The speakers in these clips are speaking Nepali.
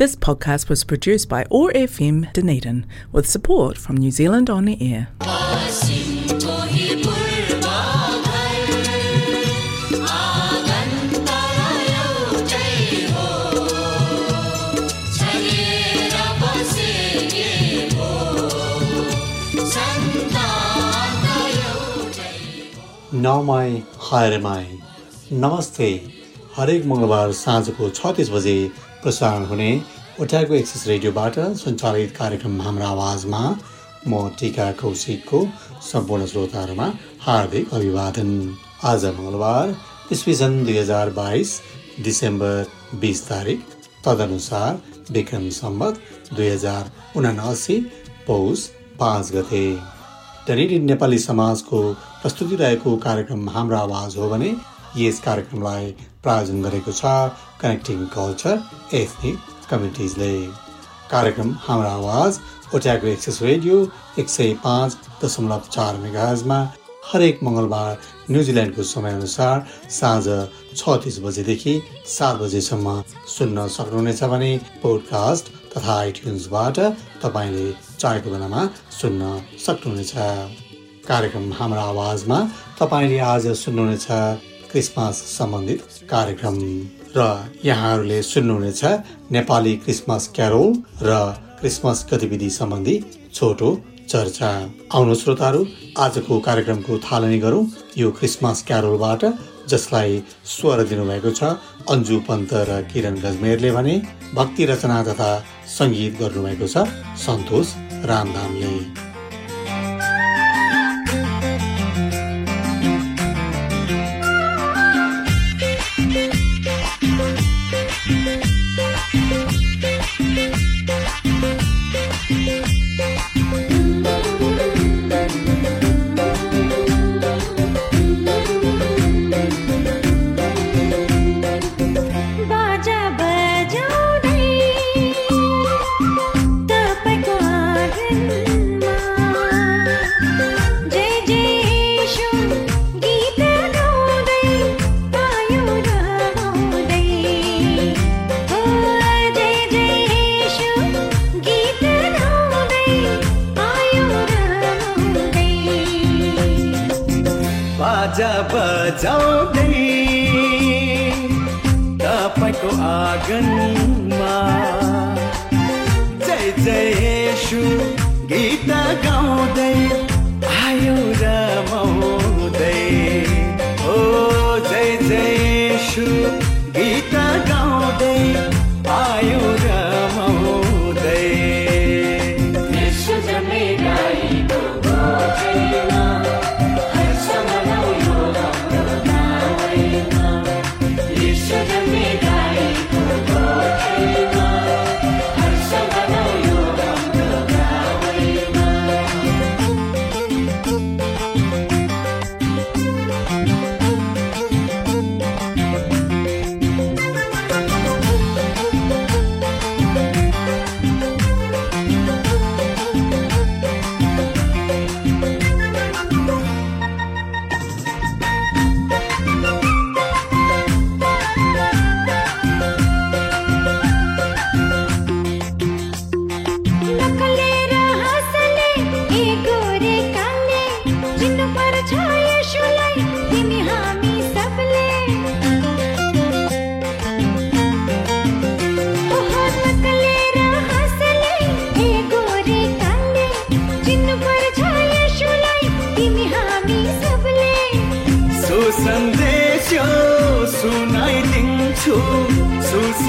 This podcast was produced by OAR FM Dunedin with support from New Zealand On the Air. नमाई हायरमाई नमस्ते हरेक मङ्गलबार साँझको छ तिस बजे प्रसारण हुने ओट्याको एक्सेस रेडियोबाट सञ्चालित कार्यक्रम हाम्रो आवाजमा म टिका कौशिकको सम्पूर्ण श्रोताहरूमा हार्दिक अभिवादन। आज मङ्गलबार इस्वी सन् दुई हजार बाइस डिसेम्बर बिस तारिक तदनुसार विक्रम सम्बत दुई हजार उनासी पौष पाँच गते। डनेडियन नेपाली समाजको प्रस्तुति रहेको कार्यक्रम हाम्रो आवाज हो भने यस कार्यक्रमलाई प्रायोजन गरेको छ कनेक्टिङ कल्चर एथनिक कमिटिजले कार्यक्रम हाम्रो आवाज ओट्याको एक्सेस रेडियो एक सय पाँच दशमलव चार मेगाजमा हरेक मङ्गलबार न्युजिल्यान्डको समयअनुसार साँझ छ तिस बजेदेखि सात बजेसम्म सुन्न सक्नुहुनेछ भने पोडकास्ट तथा आइट्युन्सबाट तपाईँले चाहेको बेलामा सुन्न सक्नुहुनेछ। कार्यक्रम हाम्रो आवाजमा तपाईँले आज सुन्नुहुनेछ। क्रिसमस सम्बन्धित कार्यक्रम र यहाँहरूले सुन्नुहुनेछ नेपाली क्रिसमस क्यारोल र क्रिसमस गतिविधि सम्बन्धी छोटो चर्चा। आउनु श्रोताहरू आजको कार्यक्रमको थालनी गरौँ। यो क्रिसमस क्यारोलबाट जसलाई स्वर दिनुभएको छ अन्जु पन्त र किरण गजमेरले भने भक्ति रचना तथा सङ्गीत गर्नुभएको छ सन्तोष रामधामले बजाउँदै तपाईँको आँगनमा। जय जय येशु गीत गा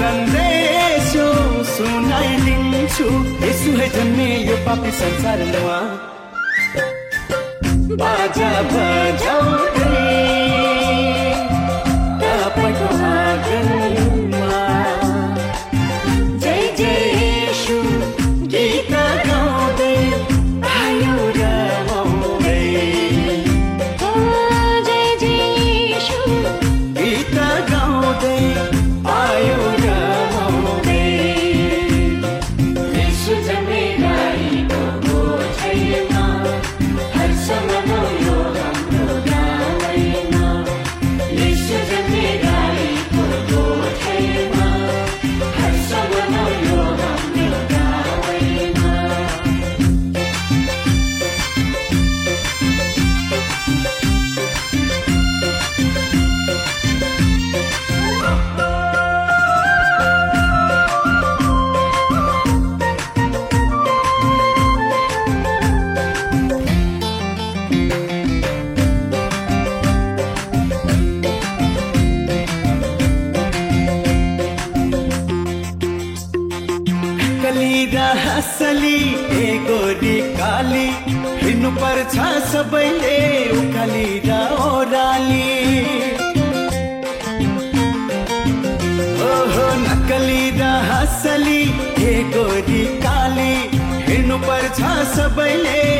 सन्देश सुनाइदिन्छु यसो है जन्मे यो पापी संसारमा बाजा बजाऊ असली हे गोरी काली हिँड्नु पर्छ सबैले।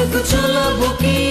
Classico Ciolo Buchino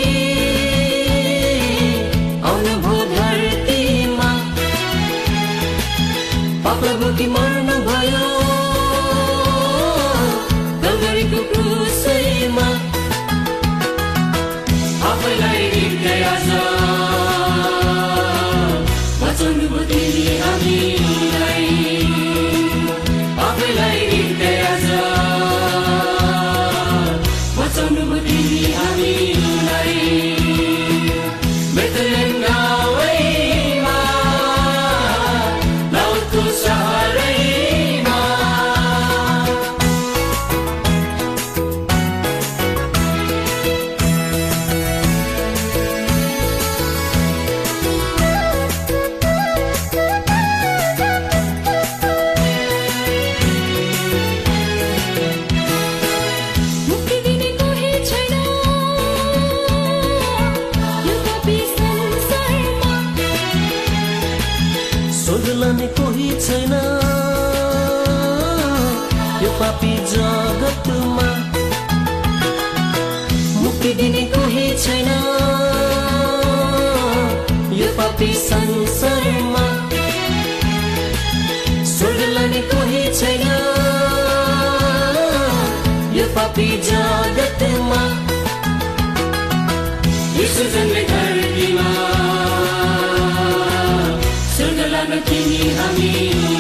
Sana kini hamid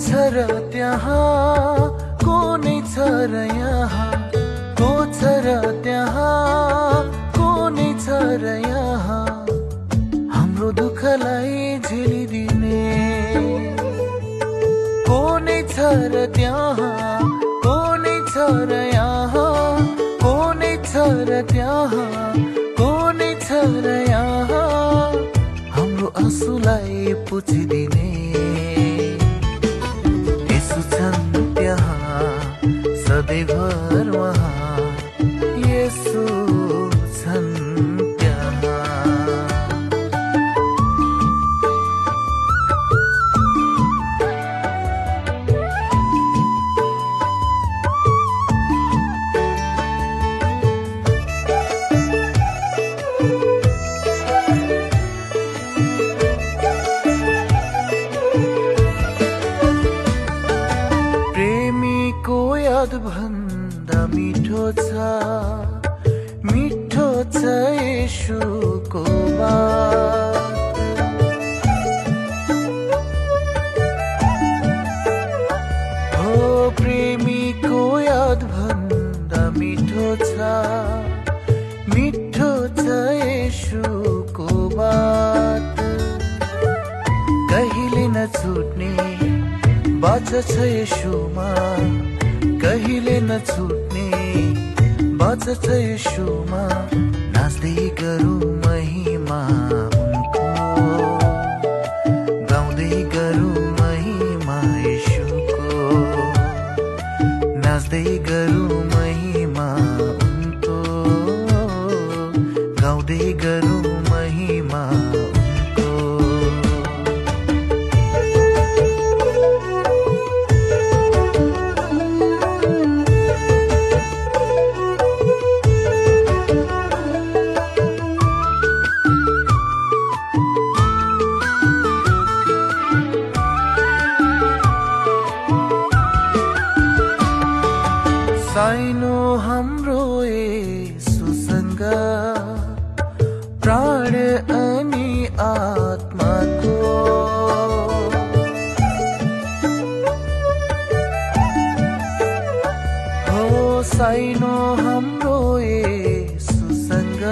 छ र त्यहाँ? को नै छ र यहाँ? को छ र त्यहाँ? को नै छ र यहाँ? हाम्रो दुःखलाई झेलिदिने। को नै छ र त्यहाँ? को नै छ र यहाँ? को नै छ र त्यहाँ? को नै छ र यहाँ? हाम्रो आँसुलाई पुछिदिने। साइनो हाम्रो सुसङ्ग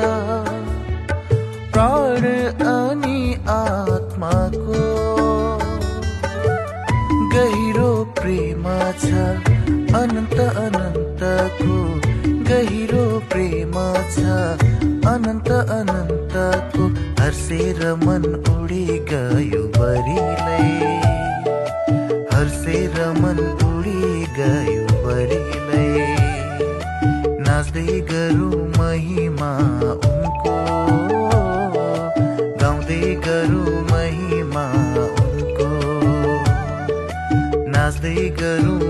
प्राण अनि आत्माको गहिरो प्रेम छ। अनन्त अनन्तको गहिरो प्रेम छ। अनन्त अनन्तको हर्षेर मन उडी गयो गरौँ महिमा उनको। गाउँदै गरौँ महिमा उनको। नाच्दै गरौँ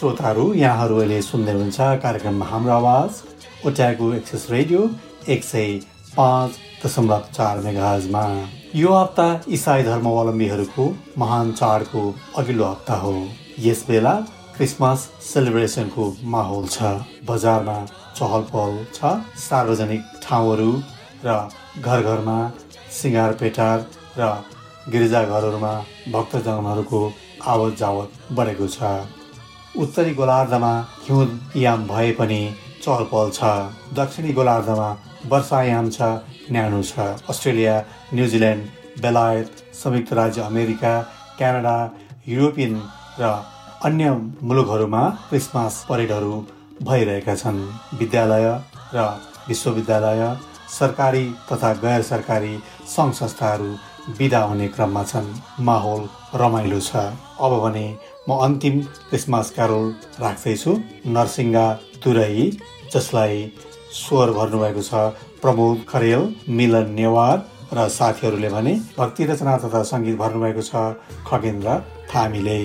श्रोताहरू यहाँहरू अहिले सुन्दै हुनुहुन्छ कार्यक्रम हाम्रो आवाज ओट्याको एक्सेस रेडियो एक सय पाँच दशमलव चार मेगाजमा यो हप्ता इसाई धर्मावलम्बीहरूको महान चाडको अघिल्लो हप्ता हो। यस बेला क्रिसमस सेलिब्रेसनको माहौल छ। बजारमा चहल पहल छ। सार्वजनिक ठाउँहरू र घर घरमा सिँगार पेटार र गिर्जाघरहरूमा भक्तजनहरूको आवत जावत बढेको छ। उत्तरी गोलार्धमा हिउँयाम भए पनि चहल पहल छ दक्षिणी गोलार्धमा वर्षायाम छ न्यानो छ। अस्ट्रेलिया न्युजिल्यान्ड बेलायत संयुक्त राज्य अमेरिका क्यानाडा युरोपियन र अन्य मुलुकहरूमा क्रिसमस परेडहरू भइरहेका छन्। विद्यालय र विश्वविद्यालय सरकारी तथा गैर सरकारी सङ्घ संस्थाहरू विदा हुने क्रममा छन्। माहौल रमाइलो छ। अब भने म अन्तिम क्रिसमस क्यारोल राख्दैछु। नरसिंगा तुरई जसलाई स्वर भर्नुभएको छ प्रमोद खरेल मिलन नेवार र साथीहरूले भने भक्ति रचना तथा सङ्गीत भर्नुभएको छ खगेन्द्र थामीले।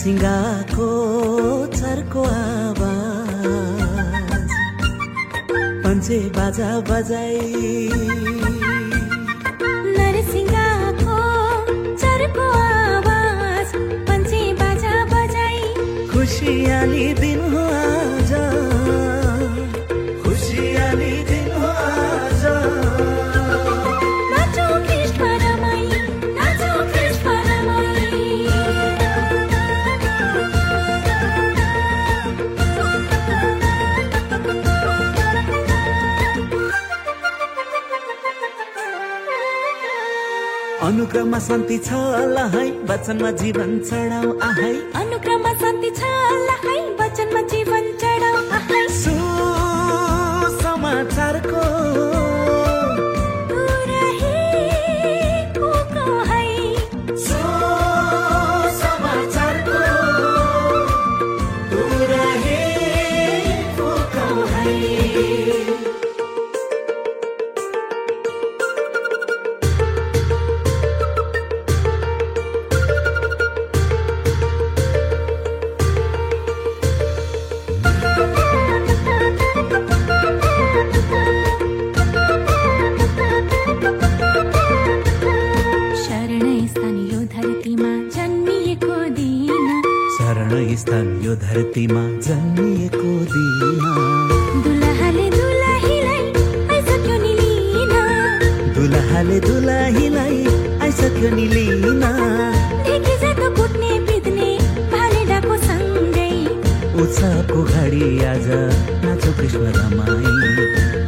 नरसिंगाको चर्को आवाज। पञ्चे बाजा बजाई। नरसिंहको चर्को आवाज पञ्चे बाजा बजाई। खुसियाली दिन हो अनुक्रममा शान्ति छ है। वचनमा जीवन चढाउ आहै अनुक्रममा शान्ति दुलहाले दुलहीलाई आइसक्यो नि लिन कुट्ने सँगै। उत्सवको घडी आज नाचो कृष्ण रमाई।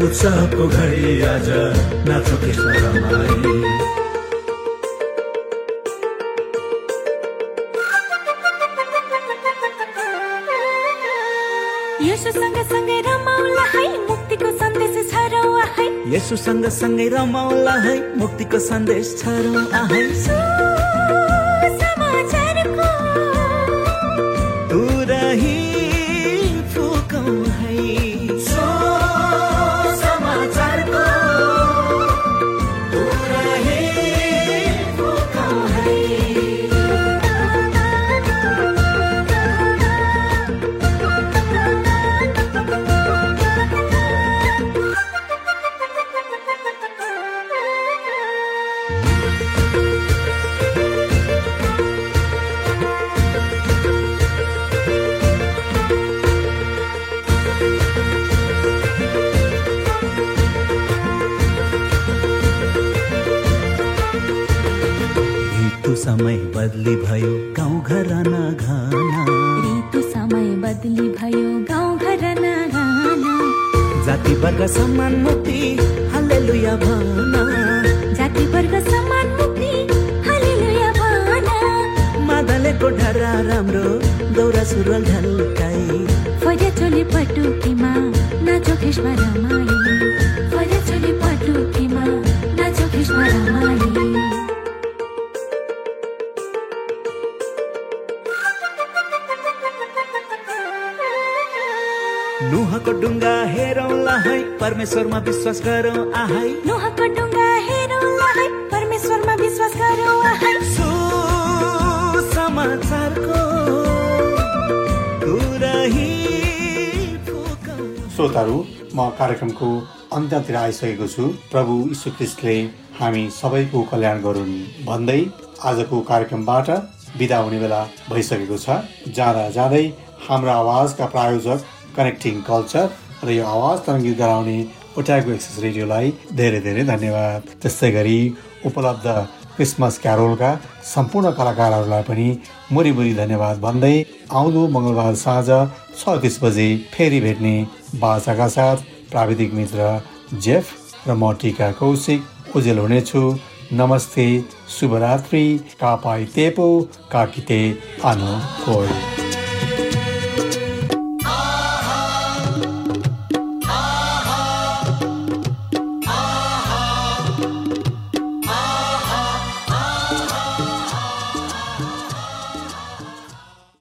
उत्सवको घडी आज नाचो कृष्ण रमाई। यसो सँगसँगै रमाउला है मुक्तिको सन्देश छरौँ आहै समाचारको हाम्रो दौरा सुरुवाल ढल्काई। फरिया चोली पटुकीमा नाचो खेसमा रमाई। फरिया चोली पटुकीमा नाचो खेसमा रमाई। नुहको डुङ्गा हेरौँला है परमेश्वरमा विश्वास गरौँ आहाई। नुहको डुङ्गा श्रोताहरू म कार्यक्रमको अन्त्यतिर आइसकेको छु। प्रभु यीशु ख्रिस्टले हामी सबैको कल्याण गरून् भन्दै आजको कार्यक्रमबाट बिदा हुने बेला भइसकेको छ। जाँदा जाँदै हाम्रो आवाजका प्रायोजक कनेक्टिङ कल्चर र यो आवाज तरङ्गित गराउने ओट्याको एक्सेस रेडियोलाई धेरै धेरै धन्यवाद। त्यस्तै गरी उपलब्ध क्रिसमस क्यारोलका सम्पूर्ण कलाकारहरूलाई पनि मुरी मुरी धन्यवाद भन्दै आउँदो मङ्गलबार साँझ छ तिस बजे फेरि भेट्ने बाचाका साथ प्राविधिक मित्र जेफ र म टिका कौशिक उजेल हुनेछु। नमस्ते शुभरात्रि कापाई तेपो काकिते आनो कोई।